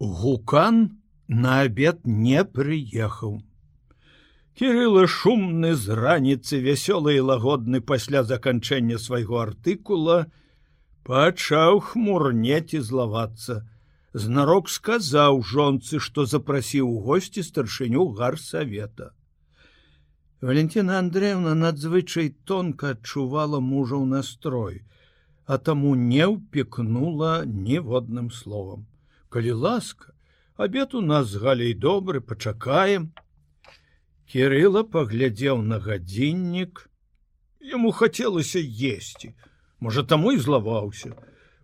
Гукан на обед не прыехаў. Кірыла шумны з раніцы вясёлы і лагодны пасля заканчэння свайго артыкула, пачаў хмурнець і злавацца. Знарок сказаў жонцы, што запрасіў у госці старшыню гарсавета. Валентина Андреевна надзвычай тонка адчувала мужаў настрой, а таму не ўпекнула ніводным словам. Калі ласка, абед у нас з галей добры, пачакаем, Кірыла паглядзеў на гадзіннік. Яму хацелася есці. Можа, таму і злаваўся.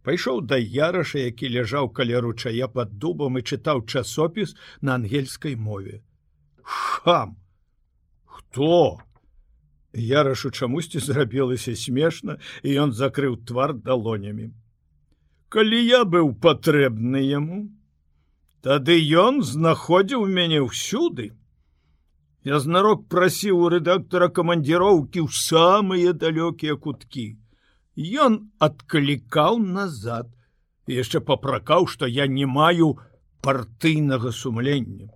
Пайшоў да яраша, які ляжаў каля ручая пад дубам і чытаў часопіс на ангельскай мове. Хам! Хто? Ярашу чамусьці зрабілася смешна, і ён закрыў твар далонямі. Калі я быў патрэбны яму, тады ён знаходзіў мяне ўсюды. Я знарок прасіў у рэдактора камандзіроўкі ў самыя далёкія куткі. Ён адклікаў назад і яшчэ папракаў, што я не маю партыйнага сумлення.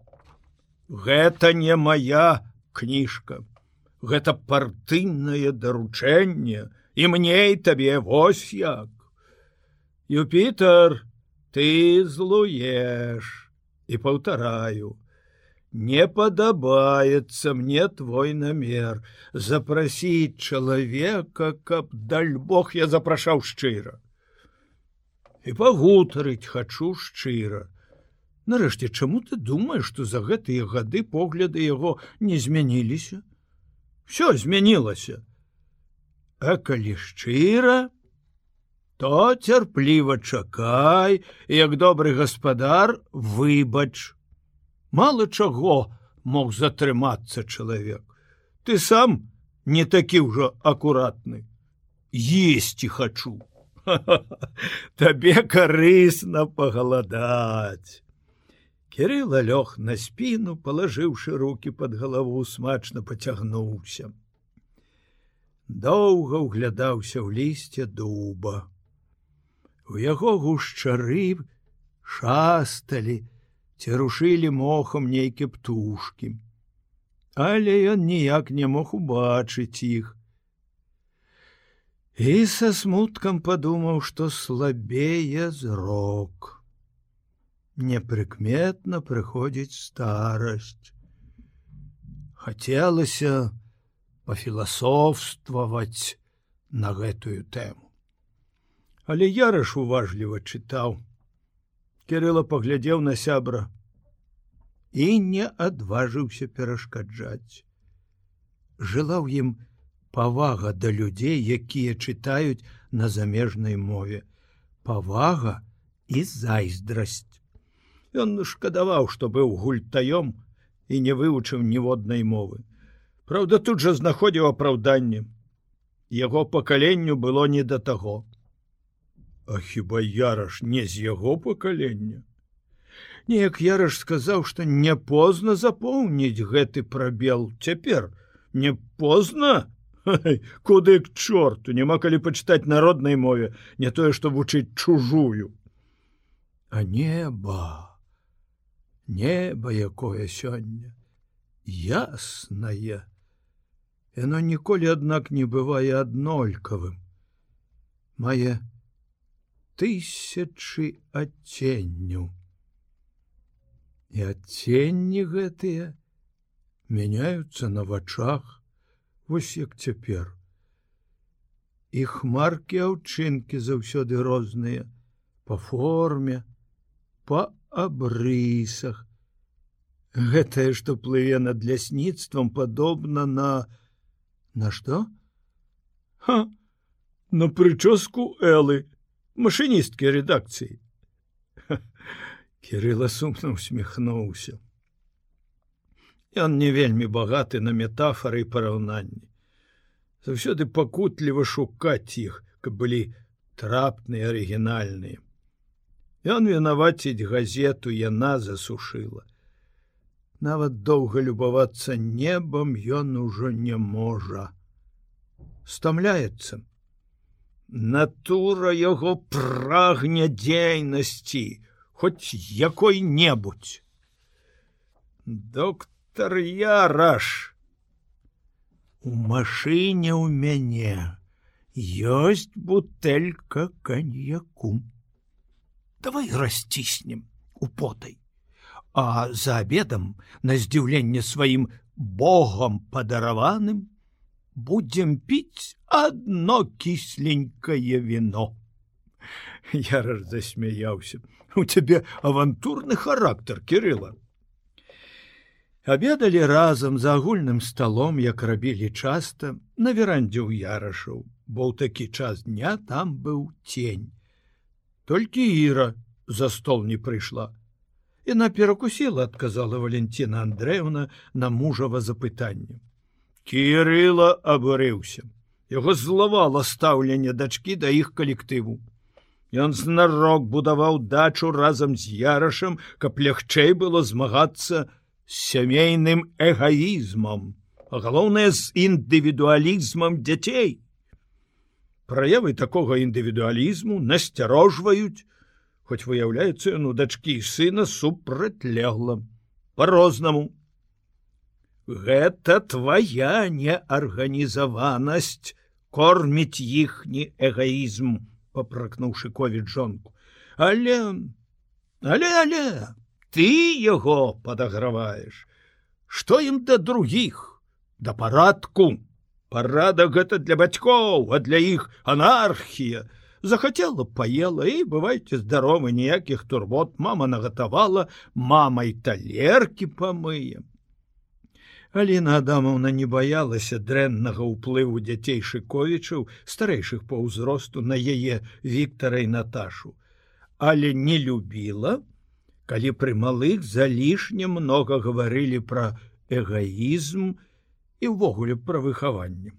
Гэта не моя кніжка. Гэта партыйнае даручэнне і мне і табе вось як. Юпітер, ты злуеш і паўтараю не падабаецца мне твой намер запросіць чалавека каб даль бог я запрашаў шчыра. І пагутарыць хачу шчыра. Нарэшце чаму ты думаешь что за гэтыя гады погляды яго не змяніліся? Все змянілася. А калі шчыра то цярпліва чакай як добры гаспадар выбач. Мало чаго мог затрымацца чалавек. Ты сам не такі ўжо акуратны. Есці хачу. Табе карысна пагаладаць. Кірыла лёг на спіну палажыўшы руки под галаву смачна поцягнуўся доўга ўглядаўся ў лісце дуба у яго гушчары шасталі ці рушылі мохам нейкі птушки. Але ён ніяк не мог убачыць іх. І са смуткам падумаў, што слабее зрок. Непрыкметна прыходзіць старасць. Хацелася пафіласофстваваць на гэтую тэму. Але яраш уважліва чытаў, Кирыла паглядзеў на сябра і не адважыўся перашкаджаць. Жыла ў ім павага да людзей, якія чытаюць на замежнай мове, павага і зайздрасць. Ён шкадаваў, што быў гультаём і не вывучыў ніводнай мовы. Праўда, тут жа знаходзіў апраўданне. Яго пакаленню было не да таго. А хіба яраш не з яго пакалення. Неяк яраш сказаў, што не позна запоўніць гэты прабел. Цяпер не позна? Куды к чорту няма калі пачытаць народнай мове не тое што вучыць чужую. А неба неба якое сёння яснае. Яно ніколі аднак не бывае аднолькавым. Мае тысячи адценню і адценні гэтыя мяняются на вачах вось як цяпер. І хмаркі аўчынкі заўсёды розныя по форме по абрысах. Гэтае што плыве над лясніцтвам падобна на на что ха на прычоску элы машыністкі рэдакцыі Кірыла сумна усміхнуўся Ён не вельмі багаты на метафары і параўнанні заўсёды пакутліва шукаць іх каб былі трапныя арыгінальныя Ён вінаваціць газету яна засушыла нават доўга любавацца небам ён ужо не можа. Стамляецца Натура яго прагне дзейнасці, хоць якой-небудзь. Доктор яраш у машыне ў мяне ёсць бутэлька каньяку. Давай расціснем у потай а за обедам на здзіўленне сваім богам падараваным будзем піць одно кисленькое вино. Я раз засмяяўся у цябе авантурны характар кирилла. Обедалі разам за агульным столом як рабілі часта на верандзе ў ярашаў бо ў такі час дня там быў тень. Толькі іра за стол не прыйшла. Яна перакусіла адказала валентина андреевна на мужава запытанне кирилла абурыўся яго злавала стаўленне дачкі да іх калектыву Ён знарок будаваў дачу разам з ярашам каб лягчэй было змагацца на сямейным эгоізмам, а галоўнае з індывідуалізмам дзяцей. Праявы такога індывідуалізму насцярожваюць, хоць выяўляецца ну дачкі сына супрацьлегла по-рознаму. Гэта твоя неарганізаванасць корміць іхні эгоізм, попракнуўшы ковід жонку, але але але ты яго падаграваеш. Что ім да других да парадку. Парада гэта для бацькоў а для іх анархія. Захацела паела і бывайце здаровы ніякіх турбот. Мама нагатавала мамай талеркі памыем Аліна Адамаўна не баялася дрэннага ўплыву дзяцей шыковічаў старэйшых па ўзросту на яе Віктара і Наташу, але не любіла, калі пры малых залішне многа гаварылі пра эгоізм і ўвогуле пра выхаванне.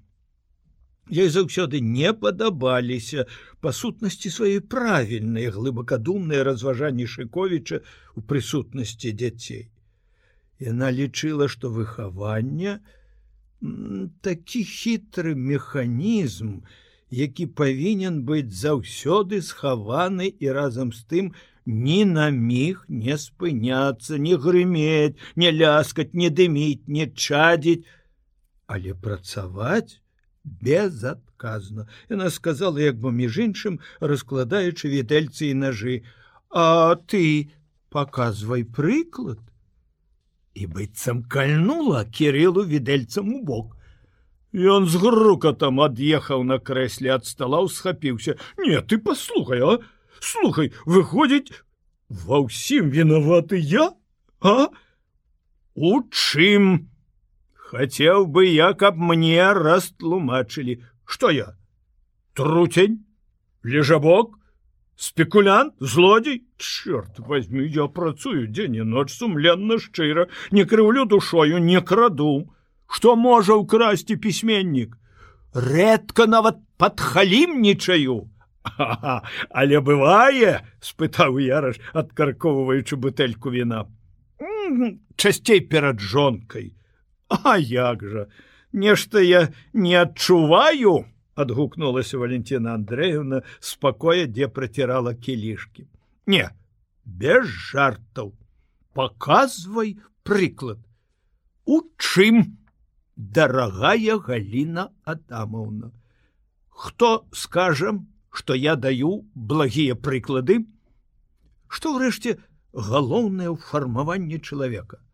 Ёй заўсёды не падабаліся па сутнасці свае правільныя глыбакадумныя разважанні Шковіча ў прысутнасці дзяцей. Яна лічыла, што выхаванне такі хітры механізм, які павінен быць заўсёды схаваны і разам з тым ні на міг не спыняцца, не грыметь, не ляскаць, не дыміць, не чадзіць, але працаваць безадказна. Яна сказала, як бы між іншым, раскладаючы відэльцы і ножы: « А ты показвай прыклад. І быццам кальнула кириллу відэльцам у бок. Ён з грукатам ад'ехаў на крэсле ад стола схапіўся: « Не, ты послухай, а! слухай выходзіць ва ўсім вінаваты я а? У чым? Хацеў бы я каб мне растлумачылі. Что я? Труцень? Лежабок спекулянт? Злодзей черт возьми я працую дзень і ноч сумленна шчыра не крыўлю душою не краду. Что можа украсці пісьменнік рэдка нават падхалімнічаю але бывае спытаў яраш адкарковваючы бутэльку віна. Часцей перад жонкай. А як жа? Нешта я не адчуваю адгукнулася валентина андреевна спакоя дзе працірала кілішки не без жартаў показвай прыклад у чым дарагая галина адамаўна хто скажем что я даю благія прыклады что ўрэшце галоўнае ў фармаванні чалавека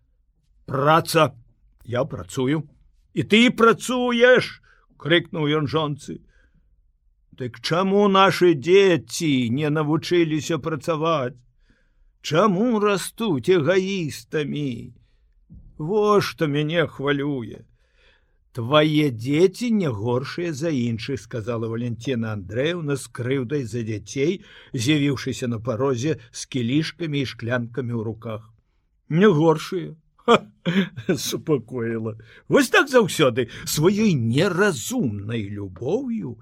праца. Я працую. І ты працуеш крыкнуў ён жонцы Дык чаму наши дзеці не навучыліся працаваць? Чаму растуць эгаістамі Во што мяне хвалюе. Твае дзеці не горшыя за іншых сказала валентина андреевна с крыўдай за дзяцей з'явіўшыся на парозе с кілішкамі і шклянкамі ў руках. Не горшыя супакоіла вось так заўсёды сваёй неразумнай любоўю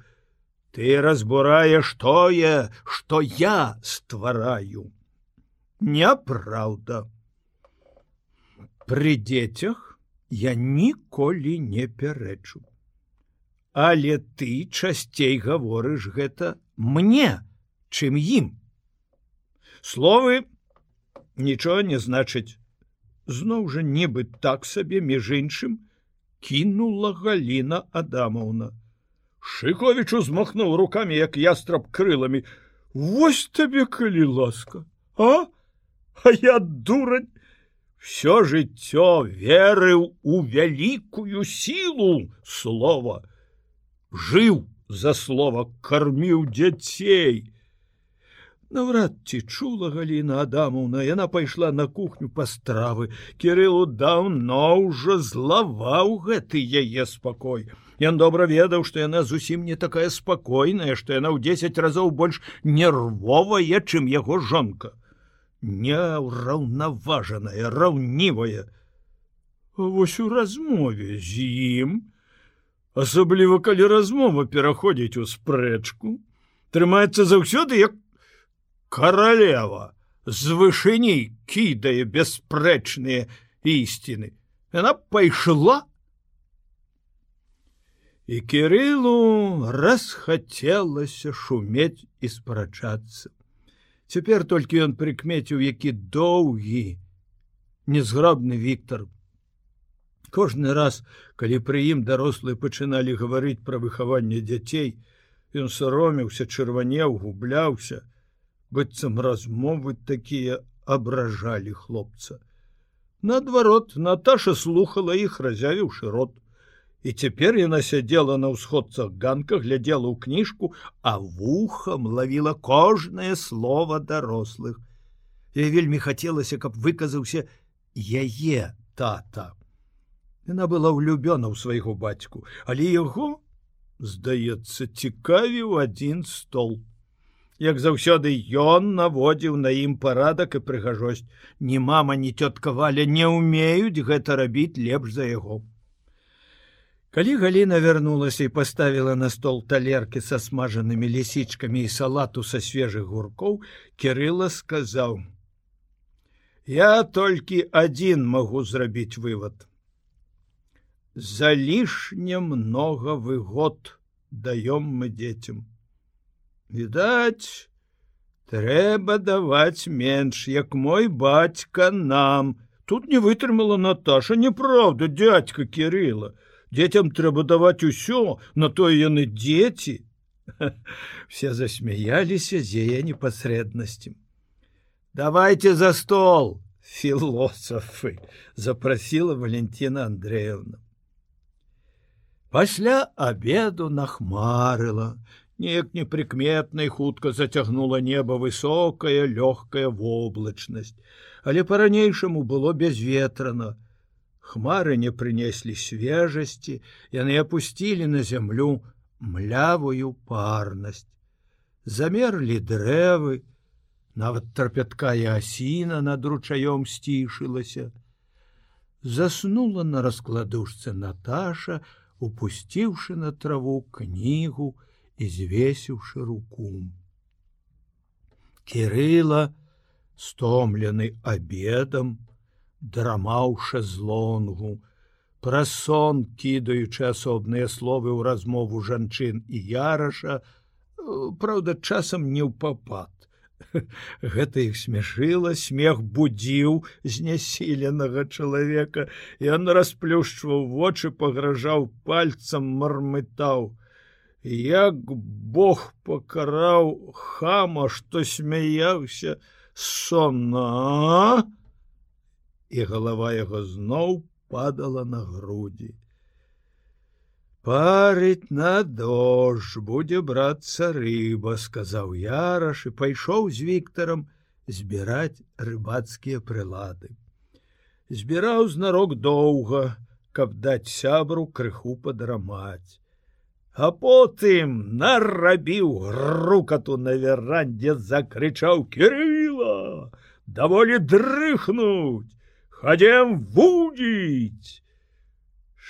ты разбураеш тое что я ствараю няправда при дзецях я ніколі не пярэчу. Але ты часцей гаворыш гэта мне, чым ім. Словы нічого не значыць зноў жа нібы так сабе між іншым кінула галіна адамаўна. Шыковіч узмахнуў руками як ястраб крыламі. Вось табе калі ласка а? А я дурань все жыццё верыў у вялікую сілу слова. Жыў за слова карміў дзяцей Наўрад ці чула Гліна Адамаўна, яна пайшла на кухню па стравы. Кірылу даўно ўжо злаваў гэты яе спакой. Ён добра ведаў, што яна зусім не такая спакойная, што яна ў 10 разоў больш нервовая, чым яго жонка. Няўраўнаважаная, раўнівая. Вось у размове з ім, асабліва калі размова пераходзіць у спрэчку, трымаецца заўсёды як королева з вышыней кідае бясспрэчныя ісціны она пайшла і кирылу расхацелася шумець і спрачацца цяпер толькі ён прыкмеціў які доўгі незграбны Віктор кожны раз калі пры ім дарослыя пачыналі гаварыць пра выхаванне дзяцей ён сароміўся чырванеў губляўся быццам размовы такія абражалі хлопца. Наадварот, Наташа слухала іх, разявіўшы рот. І цяпер яна сядзела на ўсходцах ганка, глядзела ў кніжку, а вухам лавіла кожнае слово дарослых. Я вельмі хацелася, каб выказаўся яе тата. Яна была ўлюбёна ў свайго бацьку, але яго, здаецца, цікавіў адзін столб як заўсёды ён наводзіў на ім парадак і прыгажосць. Ні мама ні цётка валя не ўмеюць гэта рабіць лепш за яго. Калі галіна вярнулася і паставіла на стол талеркі са смажанымі лісічкамі і салату са свежых гуркоў кирилла сказаў я толькі адзін магу зрабіць вывод за лішне много выгод даём мы дзецям відаць трэба даваць менш як мой бацька нам. Тут не вытрымала Наташа неправда дядька кирилла дзецям трэба даваць усё на то яны дзеці. Все засмяяліся з яе непасрэднасцем. Давайте за стол філосафы запросила валентина андреевна. Пасля обеду нахмарыла неяк непрыкметнай хутка зацягнула неба высокая лёгкая воблачнасць, але по-ранейшаму было безветрана. Хмары не прынеслі свежасці, яны апусцілі на зямлю млявую парнасць. Замерлі дрэвы, нават трапяткая асіна над ручаём сцішылася. Заснула на раскладушцы Наташа, упусціўшы на траву кнігу, і звесіўшы руку. Кирыла, стомлены обедам, драмаўша злонгу, пра сон кідаючы асобныя словы ў размову жанчын і яраша, Праўда, часам не ў папад. Гэта іх смяшыла, смех будзіў знясіленага чалавека, Ён расплюшчваў вочы, пагражаў пальцам мармытаў як Бог пакараў хама, што смяяўся сонна і галава яго зноў падала на грудзі. Парыць на дождж будзе брацца рыба, сказаў яраш і пайшоў з Віктарам збіраць рыбацкія прылады. Збіраў знарок доўга, каб даць сябру крыху падрамаць а потым нарабіў грукату на верандзе закрычаў кирилла даволі дрыхнуць хадзем вудзіць!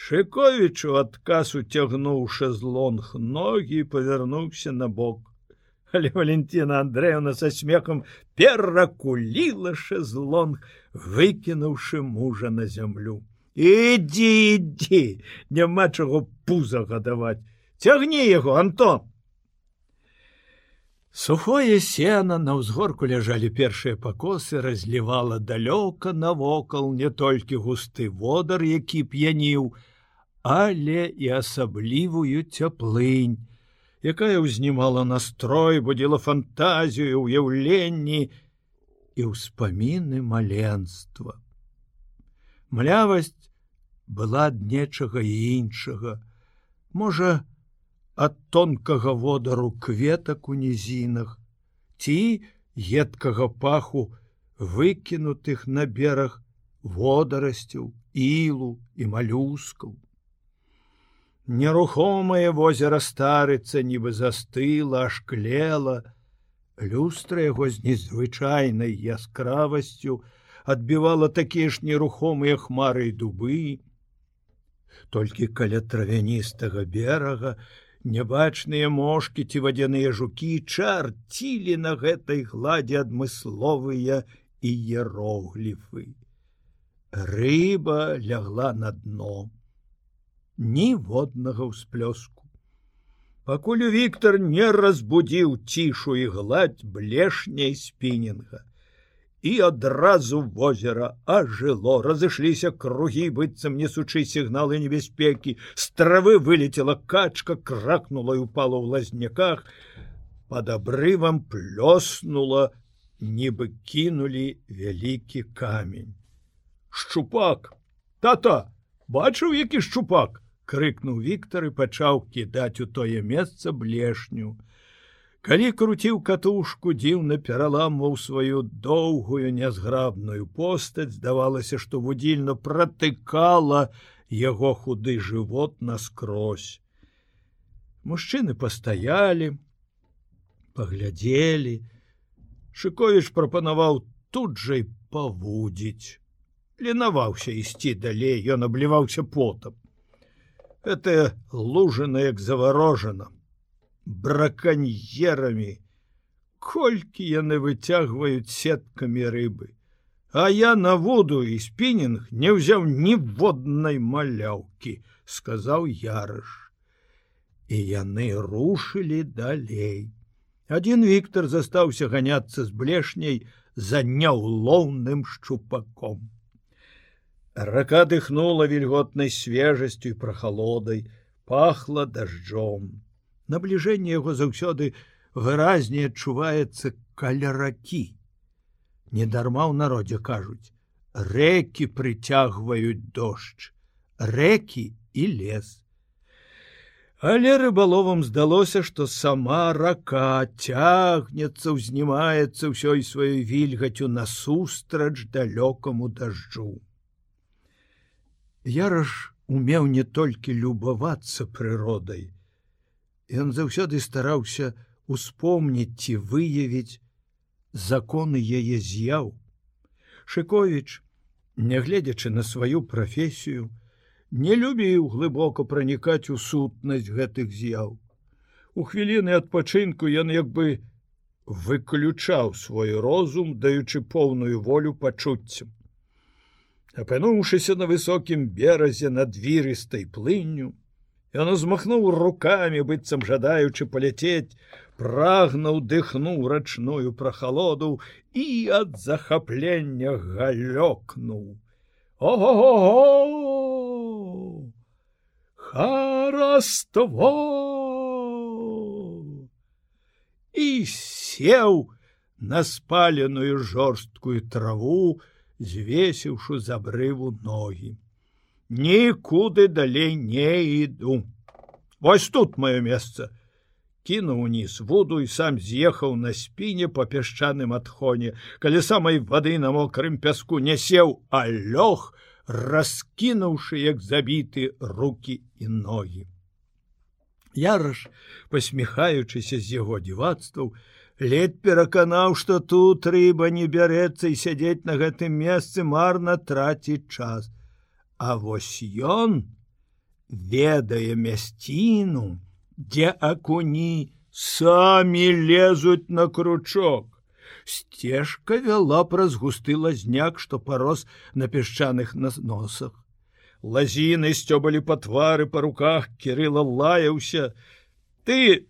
Шыковічу адказ уцягнуў шезлонг ногі павярнуўся на бок. Але валентина андреевна со смехом перакуліла шезлонг выкінуўшы мужа на зямлю. Ідзі ідзі няма чаго пуза гадаваць цягні яго антон Сухое сена на ўзгорку ляжалі першыя пакосы, разлівала далёка навокал не толькі густы водар, які п'яніў, але і асаблівую цяплынь, якая ўзнімала настрой, будзіла фантазію, уяўленні і ўспаміны маленства. Млявасць была ад нечага і іншага, можа, ад тонкага водару кветак у нізінах, ці едкага паху выкінутых на бераг водарасцяў, ілу і малюскаў. Нерухомае возера старыцца нібы застыла, ашклела, люстра яго з незвычайнай яскравасцю адбівала такія ж нерухомыя хмары і дубы. Толькі каля травяністага берага, Нябачныя мошкі ці вадзяныя жукі чарцілі на гэтай гладзе адмысловыя іерогліфы. Рыба лягла на дно. Ніводнага ўсплёску. Пакуль Віктор не разбудзіў цішу і гладь блешняй спінінга і адразу возера ажыло разышліся кругі быццам несучы сігналы небяспекі з травы вылетела качка кракнула і упала ў лазняках под абрывам плёснула нібы кінулі вялікі камень. Шчупак тата! Бачыў які шчупак крыкнуў Віктор і пачаў кідаць у тое месца блешню Калі круціў катушку дзіўна пераламваў сваю доўгую нязграбную постаць, здавалася, што вудзільна пратыкала яго худы жывот наскрозь. Мужчыны пастаялі, паглядзелі. Шыковіч прапанаваў тут жа і павудзіць. Ленаваўся ісці далей, ён абліваўся потам. Гэтая лужана як заварожана браканьерамі колькі яны выцягваюць сеткамі рыбы. А я на воду і спінінг не ўзяў ніводнай маляўкі сказаў ярыш. І яны рушылі далей. Один Віктор застаўся ганяцца з блешняй за няўлоўным шчупаком. Рака дыхнула вільготнай свежасцю і прахалодай пахла дажджом набліжэнне яго заўсёды выразней адчуваецца каля ракі. Недарма ў народзе кажуць: рэкі прыцягваюць дождж, рэкі і лес. Але рыбаловам здалося, што сама рака цягнецца, узнімаецца ўсёй сваёй вільгацю насустрач далёкаму дажджу. Яраш умеў не толькі любавацца прыродай, Ён заўсёды стараўся успомніць ці выявіць законы яе з'яў. Шковіч, нягледзячы на сваю прафесію, не любіў глыбока пранікаць у сутнасць гэтых з'яў. У хвіліны адпачынку ён як бы выключаў свой розум, даючы поўную волю пачуццям. Апынуўшыся на высокім беразе над вірыстай плынню, Ён узмахнуў руками, быццам жадаючы паляцець, прагнуў дыхнуў рачную прахалоду і ад захаплення галёкнуў. Ого! Хараство! І сеў на спаленую жорсткую траву, звесіўшы з абрыву ногі нікуды далей не іду. Вось тут маё месца. Кінуў уніз воду і сам з'ехаў на спіне па пясчаным адхоне, калі самай вады на мокрым пяску не сеў, а лёг, раскінуўшы як забіты руки і ногі. Яраш, посміхаючыся з яго дзівацтваў, ледь пераканаў, што тут рыба не бярэцца і сядзець на гэтым месцы марна траціць час. А вось ён ведае мясціну, дзе акуні самі лезуць на кручок. Сцежка вяла праз густы лазняк, што парос на пясчаных носах. Лазіны сцёбалі па твары па руках кірыла лаяўся. Ты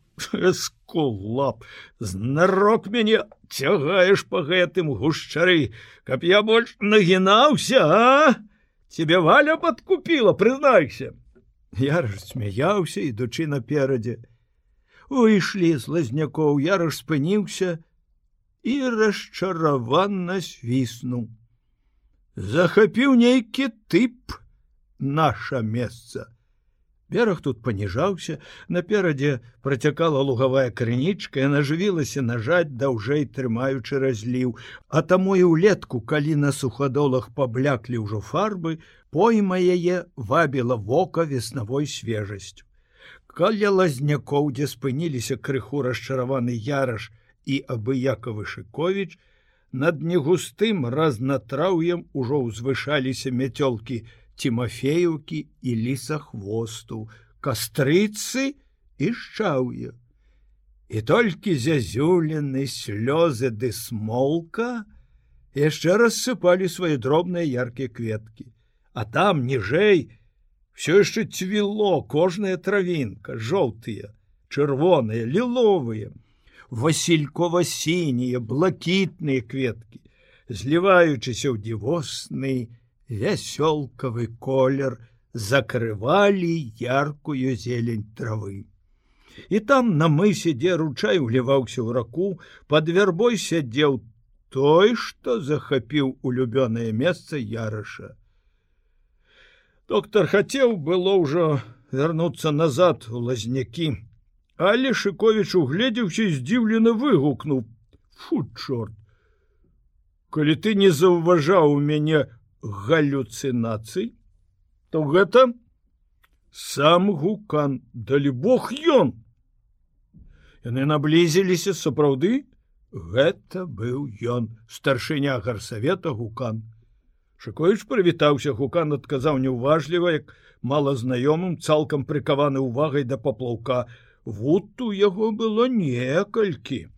скулап знарок мяне цягаеш по гэтым гушчары каб я больш нагінаўся а тебе валя подкупила прызнайся яраш смяяўся ідучы наперадзе выйшлі з лазнякоў яраш спыніўся і расчараванна свіснуў захапіў нейкі тып наша месца бераг тут паніжаўся наперадзе працякала лугавая крынічка яна жывілася нажаць даўжэй трымаючы разліў. А таму і ўлетку калі на сухадолах пабляклі ўжо фарбы пойма яе вабіла вока веснавой свежасцю. Каля лазнякоў дзе спыніліся крыху расчараваны яраш і абыякавы шыковіч над негустым разнатраўем ужо ўзвышаліся мяцёлкі Тимофеюкі і лісахвосту, кастрыцы і шчаўе. І толькі зязюлены слёзы ды смолка яшчэ рассыпалі свае дробныя яркія кветкі. А там ніжэй все яшчэ цвіло кожная травінка, жоўтыя, чырвоныя, ліловыя, васількова-сінія, блакітныя кветкі, зліваючыся ў дзівосны, вясёлкавы колер закрывалі яркую зелень травы. І там на мысе, дзе ручай уліваўся ў раку, под вярбой сядзеў той, што захапіў улюбёнае месца яраша. Доктор хацеў было ўжо вярнуцца назад у лазнякі, але Шковіч угледзеўся здзіўлена выгукнуў: Фу чорт! Калі ты не заўважаў у мяне галлюцынацый то гэта сам гукан далі бог ён. Яны наблізіліся сапраўды гэта быў ён старшыня гарсавета гукан. Шыкоіч прывітаўся гукан адказаў неуважліва як малазнаёмым цалкам прыкаваны увагай да паплаўка. Вуд у яго было некалькі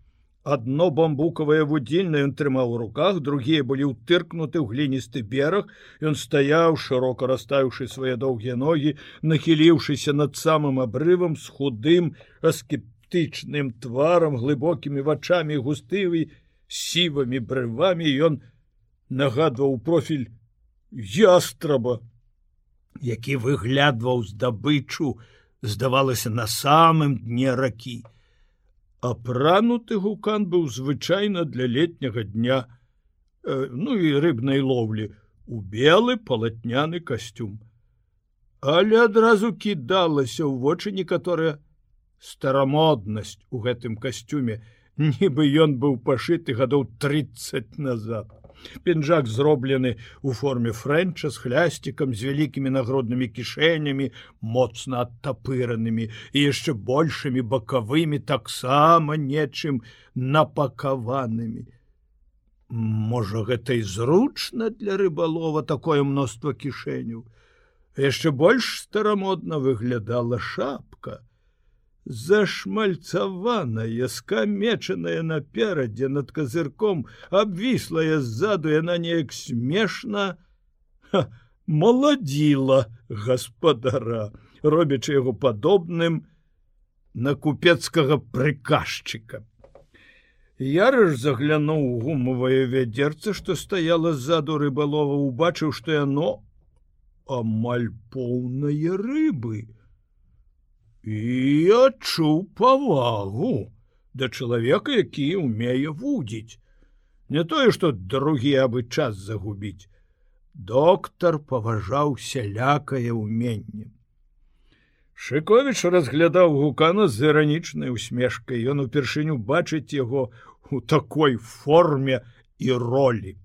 Адно бамбукавае вудзільна ён трымаў у руках, другія былі ўтыркнуты ў гліністы бераг. Ён стаяў, шырока расставіўшы свае доўгія ногі, нахіліўшыся над самым абрывам з худым аскептычным тварам, глыбокімі вачамі густывы, сівымі брывамі ён нагадваў профіль ястраба, які выглядваў здабычу, здавалася на самым дне ракі апрануты гукан быў звычайна для летняга дня э, ну і рыбнай лоўлі у белы палатняны касцюм. Але адразу кідалася ў вочы некаторая старамоднасць у гэтым касцюме нібы ён быў пашыты гадоў 30 назад пінжак зроблены у форме фрэнча з хлясцікам з вялікімі нагруднымі кішэнямі моцна адтапыранымі і яшчэ большымі бакавымі таксама нечым напакаванымі. Можа гэта і зручна для рыбалова такое мноства кішэняў? Яшчэ больш старамодна выглядала шапка зашмальцаваная скамечаная наперадзе над казырком абвіслая ззаду яна неяк смешна маладзіла гаспадара робячы яго падобным на купецкага прыказчыка. Ярыш заглянуў гумавае вядзерца што стаяла ззаду рыбалова убачыў што яно амаль поўнае рыбы і адчуў павагу да чалавека, які умее вудзіць. Не тое, што другі абы час загубіць. Доктар паважаў сялякае ўменне. Шковіч разглядаў гукана з іранічнай усмешкай. Ён упершыню бачыць яго у такой форме і ролі.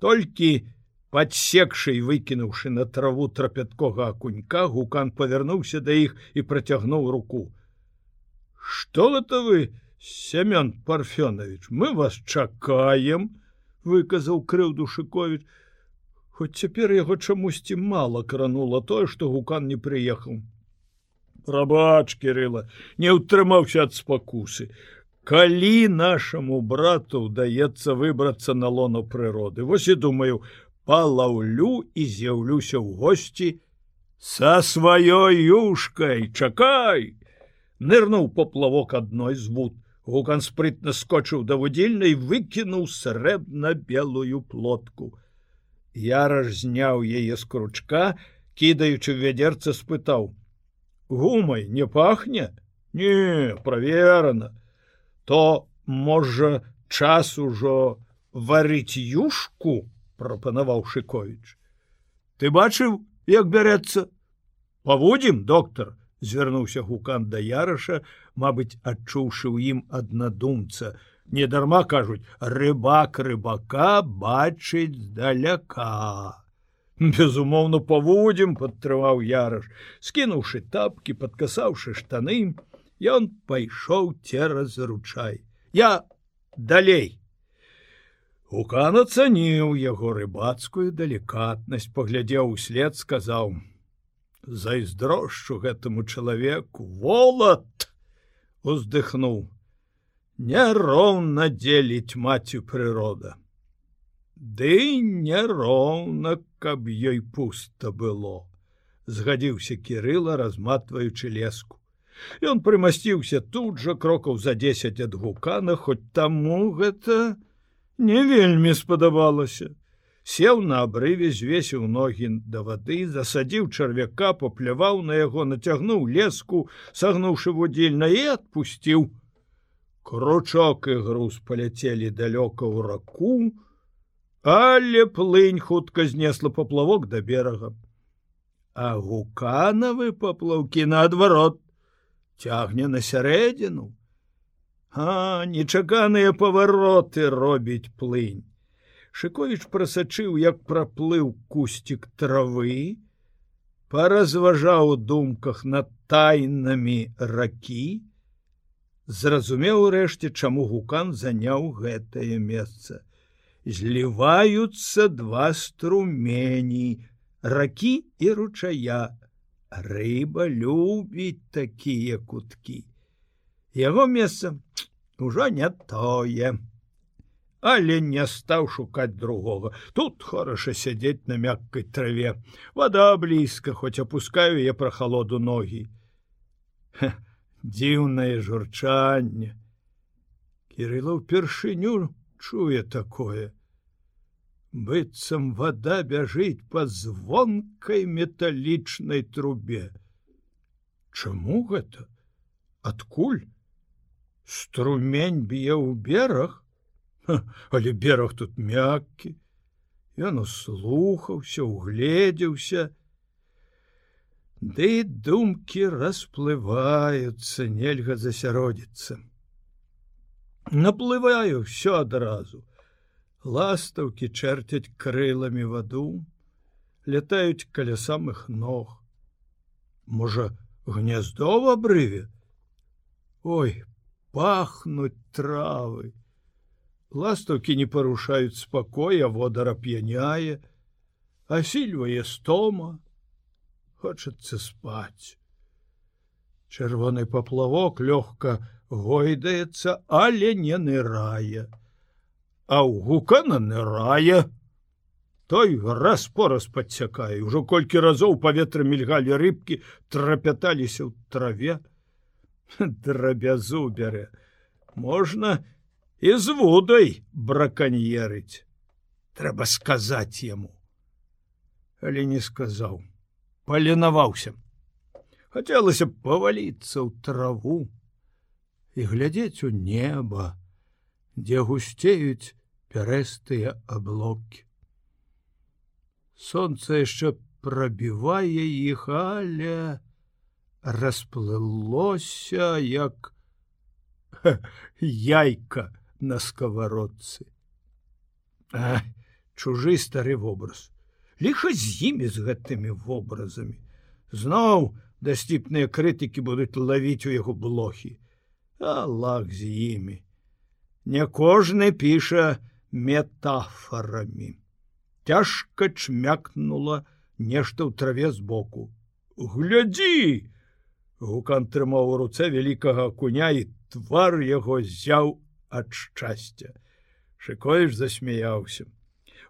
Толькі подсекшы і выкінуўшы на траву трапяткога акунька гукан павярнуўся да іх і працягнуў руку. Что это вы семён парфёнович мы вас чакаем выказаў крыўду шыкович хоць цяпер яго чамусьці мала кранула тое што гукан не прыехаў рабач кирилла не ўтрымаўся ад спакусы. Калі нашаму брату даецца выбрацца на лону прыроды вось і думаю палаўлю і з'яўлюся ў госці са сваёй юшкай. Чакай! Нырнуў поплавок адной з вуд. Гукан спрытна скочыў да вудзільнай выкінуў срэбна-белую плотку. Яраж зняў яе з кручка кідаючы вядзерца спытаў гумай не пахне? Не праверана. То можа час ужо варыць юшку прапанаваў шыковіч ты бачыў як бярэцца паводзім доктор звярнуўся гукан да яраша мабыць адчуўшы ў ім аднадумца недарма кажуць рыбак рыбака бачыць даляка безумоўна паводзім падтрываў яраш скінуўшы тапкі падкасаўшы штаны ён пайшоў цераз ручай. Я далей Укан ацаніў яго рыбацкую далікатнасць, паглядзеў услед, сказаў: « Зайздрошчу гэтаму чалавеку волат! уздыхнуў: Няроўна дзеліць мацю прырода. Ды няроўна, каб ёй пуста было, згадзіўся кірыла, разматваючы леску. Ён прымасціўся тут жа крокаў за дзесяць ад гукана, хоць таму гэта, не вельмі спадабалася. Сеў на абрыве звесіў ногі да вады засадзіў чарвяка папляваў на яго нацягнуў леску сагнуўшы вудзільна і адпусціў. Кручок і груз паляцелі далёка ў раку але плынь хутка знесла паплавок да берага. А гуканавы паплаўкі наадварот цягне на сярэдзіну А нечаканыя павароты робіць плынь. Шыковіч прасачыў, як праплыў кусцік травы, паразважаў у думках над тайнамі ракі, зразумеў рэшце, чаму гукан заняў гэтае месца. Зліваюцца два струмені, ракі і ручая. Рыба любіць такія куткі яго месца ўжо не тое. Але не стаў шукаць другога. Тут хораша сядзець на мяккай траве. Вода блізка хоць опускаю я пра халоду ногі. Дзіўнае журчанне. Кирилла ўпершыню чуе такое. Быццам вода бяжыць па звонкай металічнай трубе. Чаму гэта? Адкуль струмень б'е ў бераг але бераг тут мяккі ён услухаўся угледзеўся. Ды думкі расплываюцца нельга засяродіцца наплываю все адразу. Ластаўкі чэрцяць крыламі ваду летаюць каля самых ног. Можа гняздо в абрыве? Ой пахнуть травы. Ластаўкі не парушаюць спакоя, водара п'яняе, асільвае стома, хочацца спаць. Чырвоны паплавок лёгка гойдаецца, але не нырае. А ў гукана нырае, Той раз пораз падсякае, ужо колькі разоў паветра мільгалі рыбкі, трапяталіся ў траве, драбязу бярэ можна і з вудай браканьерыць трэба сказаць яму але не сказаў паленаваўся хацелася паваліцца ў траву і глядзець у неба дзе гусцеюць пярэстыя аблокі Сонца яшчэ прабівае іх але расплылося як яйка на сковородцы. Чужы стары вобраз. Ліха з імі з гэтымі вобразамі. Зноў дасціпныя крытыкі будуць лавіць у яго блохі. Аллах з імі. Не кожны піша метафорамі цяжка чмякнула нешта ў траве збоку. Глядзі Гукан трымаў у руцэ вялікага куня і твар яго зяў ад шчасця. Шыкоіш засмяяўся.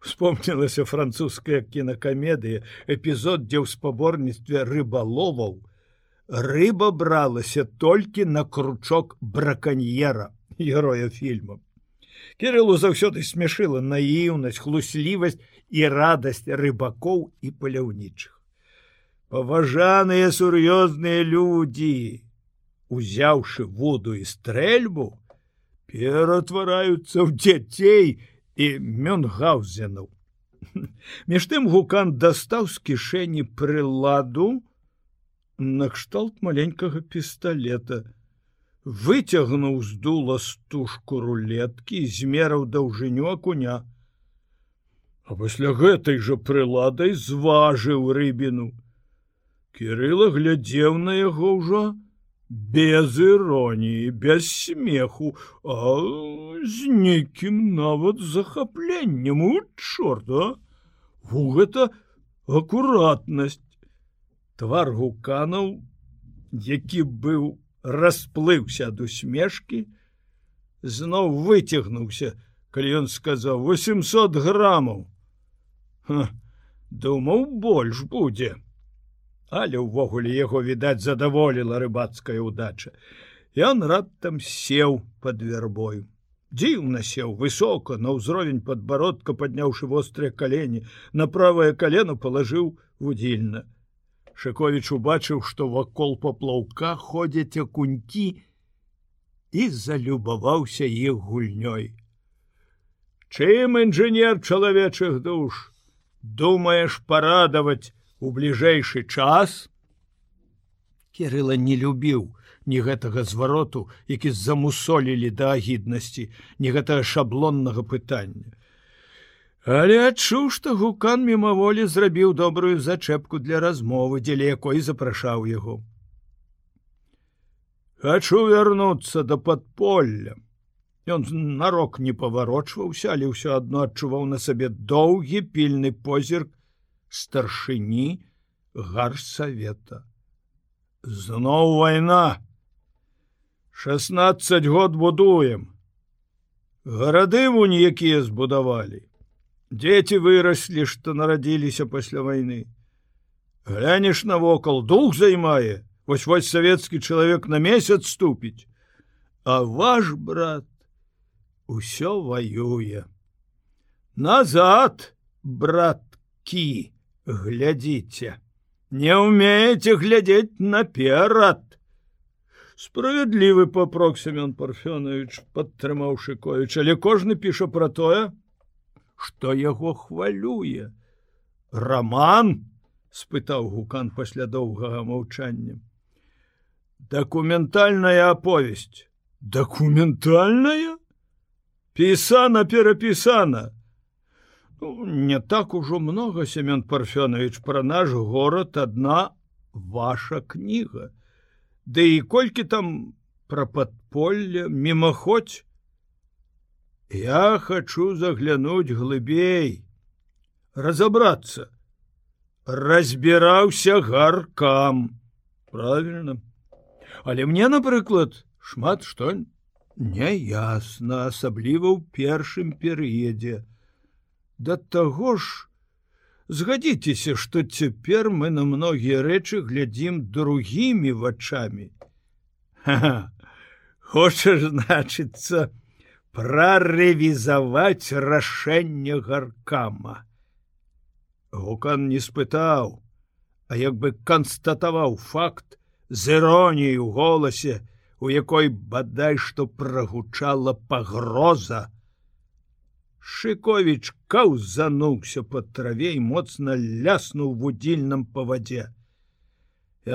Вспомнілася французская кінакамедыя, эпізод, дзе ў спаборніцтве рыбаловаў рыба бралася толькі на кручок браканьера героя фільма кириллу заўсёды смяшыла наіўнасць хлуслівасць і радасць рыбакоў і паляўнічых паважаныя сур'ёзныя людзі узяўшы воду і стрэльбу ператвараюцца ў дзяцей і мёнгаузенаў між тым гукан дастаў з кішэні прыладу накшталт маленькага пісталета выцягнуў з дула стужку рулеткі змераў даўжыню акуня а пасля гэтай жа прыладай зважыў рыбіну кирилла глядзеў на яго ўжо без іроніі без смеху а з нейкім нават захапленнем. У чорта у гэта акуратнасць. Твар гуканаў які быў расплыўся ад усмешкі зноў выцягнуўся калі ён сказаў 800 граммаў думаў больш будзе але ўвогуле яго відаць задаволіла рыбацкая удача ён раптам сеў под вербою. Дзіўна сеў высока на ўзровень подбородка падняўшы вострыя калені на правае колено палажыў удзільна шыковіч убачыў што вакол поплаўка ходзяць акунькі і залюбаваўся іх гульнёй. Чым інжынер чалавечых душ? Думаеш парадаваць у бліжэйшы час Кирыла не любіў ні гэтага звароту, які замусолілі да агіднасці, ні гэтага шаблоннага пытання. Але адчуў, што гукан мімаволі зрабіў добрую зачэпку для размовы, дзеля якой запрашаў яго. Хачу вярнуцца да падполля. Ён нарок не паварочваўся, але ўсё адно адчуваў на сабе доўгі пільны позірк старшыні гарсавета. Зноў вайна. 16 год будуем. Гарады вунь якія збудавалі. Дзеці выраслі, што нарадзіліся пасля вайны. Глянеш навокал дух займае, вось вось савецкі чалавек на месяц ступіць. А ваш брат усё ваюе. Назад, браткі! Глядзіце не умееце глядзець наперад справядлівы папрок семён парфёнович падтрымаў шыкоіч але кожны піша пра тое што яго хвалюе. Роман? Спытаў гукан пасля доўгага маўчання дакументальная аповесць дакументальная пісана перапісана не так ужо много семён парфёнович про наш город одна ваша кніга. Ды да і колькі там про подполле мимоходь я хочу заглянуть глыбей. Разобраться разбіраўся гаркам. Правильно але мне напрыклад шмат что неясна асабліва ў першым перыядзе Да таго ж згадзіцеся, што цяпер мы на многія рэчы глядзім другімі вачами. Хочаш значыцца прарэвізаваць рашэнне гаркама. Гукан не спытаў, а як бы канстатаваў факт з іроніяй у голасе, у якой бадай што прагучала пагроза, Шковіч каўзануўся под траве і моцна ляснуў вудзільным па вадзе.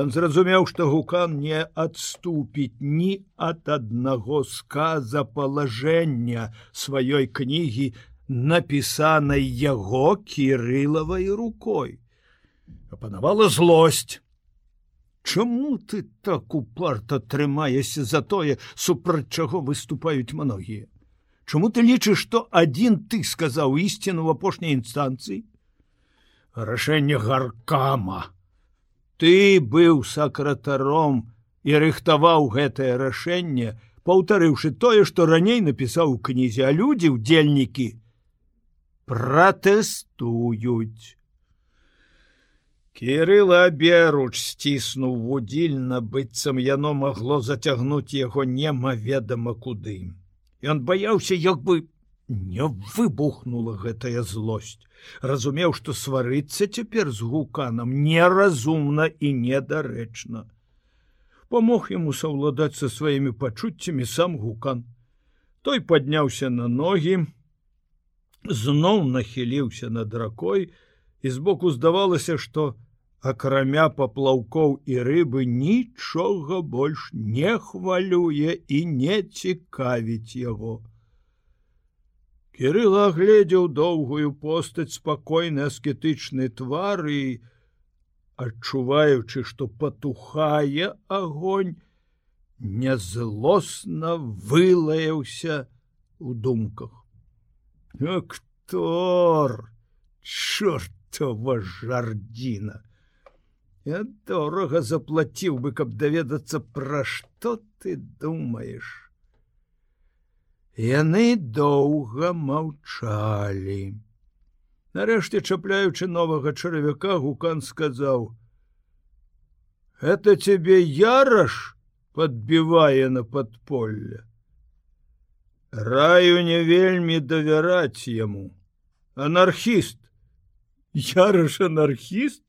Ён зразумеў, што гукан не адступіць ні ад аднаго сказа палажэння сваёй кнігі, напісанай яго кірылавай рукой. Апанавала злосць. Чаму ты так упарта трымаешся за тое, супраць чаго выступаюць многія? Чаму ты лічыш, што адзін ты сказаў ісціну в апошняй інстанцыі? Рашэнне гаркама. Ты быў сакратаром і рыхтаваў гэтае рашэнне, паўтарыўшы тое, што раней напісаў у кнізе, а людзі ўдзельнікі пратэстуюць. Кірыла аберуч сціснуў вудзільна, быццам яно магло зацягнуць яго немаведама куды. Ён баяўся, як бы не выбухнула гэтая злосць. Разумеў, што сварыцца цяпер з гуканам неразумна і недарэчна. Памог яму саўладаць са сваімі пачуццямі сам гукан. Той падняўся на ногі, зноў нахіліўся над ракой, і збоку здавалася, што акрамя паплаўкоў і рыбы нічога больш не хвалюе і не цікавіць яго. Кірыла агледзеў доўгую постаць спакойны аскетычны твар і, адчуваючы, што патухае огоньнь, нязлосна вылаяўся у думках. Актор, чорт жардзіна. Я дорага заплаціў бы, каб даведацца, пра што ты думаеш. Яны доўга маўчалі. Нарэшце чапляючы новага чаравіка гукан сказаў: « Это цябе яраш подбівае на падполле. Раю не вельмі давяраць яму. Анархіст Ярыш анархіст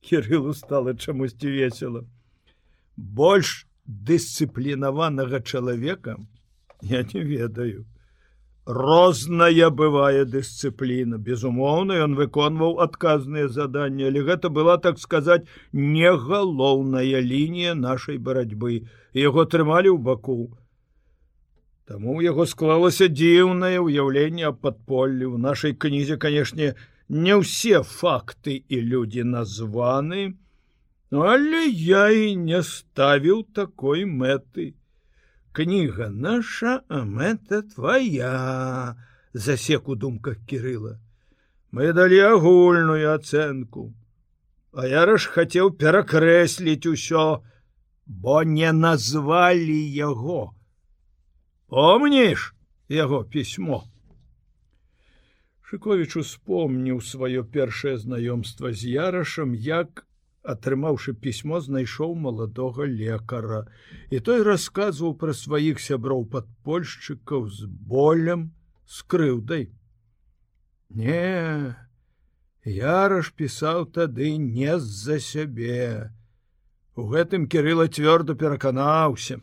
Кірылу стала чамусьці весело. Больш дысцыплінаванага чалавека я не ведаю. Розная бывае дысцыпліна. Безумоўна, ён выконваў адказныя заданні, але гэта была, так сказаць, не галоўная лінія нашай барацьбы. яго трымалі ў баку. Таму ў яго склалася дзіўнае ўяўленне аб падполлі. У нашай кнізе, канешне, не ўсе факты і людзі названы, але я і не ставіў такой мэты. Кніга наша, а мэта твоя, засек у думках кірыла. Мы далі агульную ацэнку. А я раш хацеў перакрэсліць усё, бо не назвалі яго. Помніш яго пісьмо. Шковіч успомніў сваё першае знаёмства з ярашам, як, атрымаўшы пісьмо, знайшоў маладога лекара. І той расказваў пра сваіх сяброў падпольшчыкаў з болем, з крыўдай. Не, Яраш пісаў тады не з-за сябе. У гэтым кірыла цвёрда пераканаўся.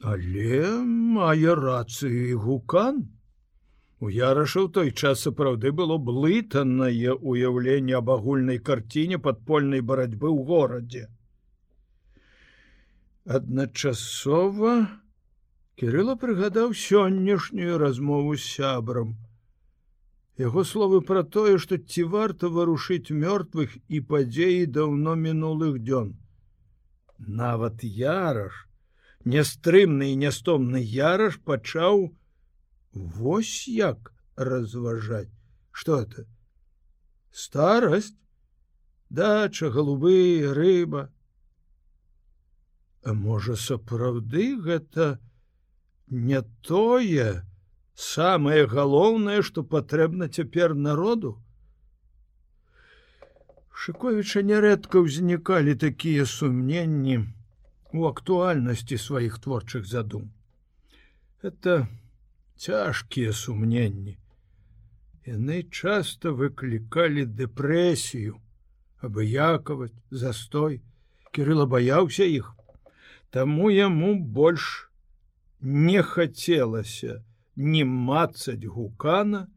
Але мае рацыю і гукан, У яраша ў той час сапраўды было блытанае ўяўленне аб агульнай карціне падпольнай барацьбы ў горадзе. Адначасова Кірыла прыгадаў сённяшнюю размову з сябрам. Яго словы пра тое, што ці варта варушыць мёртвых і падзеі даўно мінулых дзён. Нават яраш, нястрымны і нястомны яраш пачаў, Вось як разважаць. Что это старость дача голубы рыба. А можа сапраўды гэта не тое самае галоўнае что патрэбна цяпер народу? Шыковіча нярэдка ўзнікалі такія сумненні у актуальнасці сваіх творчых задум. Это не цяжкія сумненні. Яны часто выклікалі дэпрэсію, абыякаваць застой. Кірыла баяўся іх, Таму яму больш не хацелася не мацаць гукана,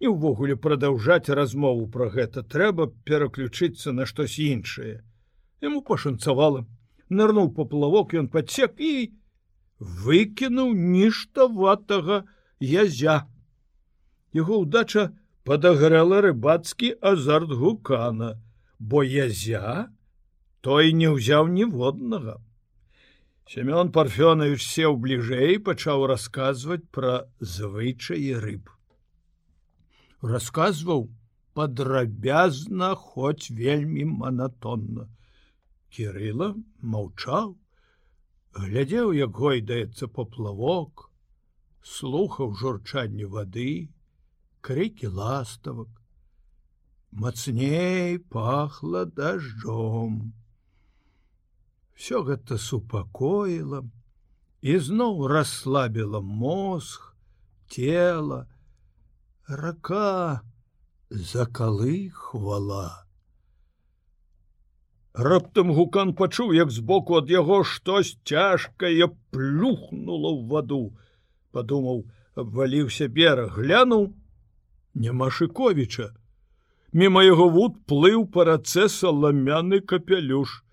і ўвогуле прадаўжаць размову пра гэта трэба пераключыцца на штось іншае. Яму пашанцавала, нырнуў паплавок, ён падсек і выкінуў ніштаватага язя. Яго ўдача падаграла рыбацкі азарт гукана, бо язя той не ўзяў ніводнага. Семён парфёнович сеў бліжэй пачаў расказваць пра звычаі рыб. Расказваў падрабязна, хоць вельмі манатонна. Кірыла маўчаў, глядзеў як гойдаецца поплавок слухаў журчанне вады крыкі ластавак мацней пахла дажджом. Всё гэта супакоіла і зноў расслабіла мозг, тело, рака закалыхвала. Раптам гукан пачуў, як збоку ад яго штось цяжкае плюхнула ў ваду. Падумаў, абваліўся бераг, глянуў: няма Шковіча. Мімо яго вуд плыў па рацэ саламяны капялюш.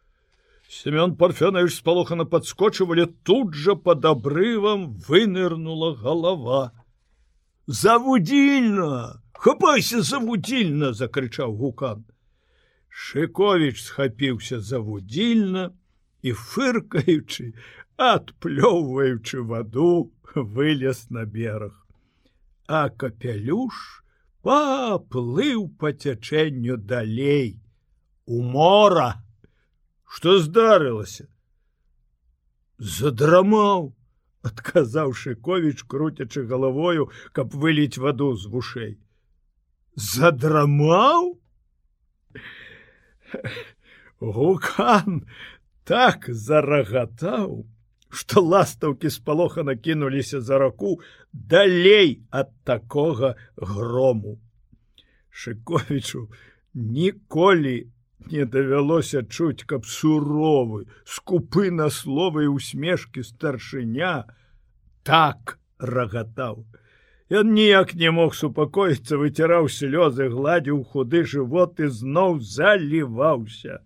Семён Парфёнович спалохана падскочывалі, тут жа под абрывам вынырнула галава. Завудзільна! Хапайся завудзільна! — закрычаў гукан. Шковіч схапіўся завудзільна і фыркаючы, адплёўваючы ваду, вылез на бераг. А капялюш паплыў па цячэнню далей у мора. Што здарылася? Задрамаў, адказаў Шковіч, круцячы галавою, каб выліць ваду з вушэй. Задрамаў? Гукан так зарагатаў, што ластаўкі спалоха накінуліся за раку далей ад такога грому. Шковічу ніколі не давялося чуць, каб суровы, скупы на словы і усмешкі старшыня так рагатаў. Ён ніяк не мог супакоіцца, выціраў слёзы, гладзіў худы жывот і зноў заліваўся.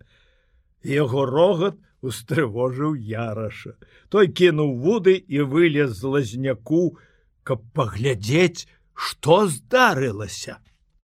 Яго рогат устрывожыў яраша. Той кінуў вуды і вылез з лазняку, каб паглядзець, што здарылася.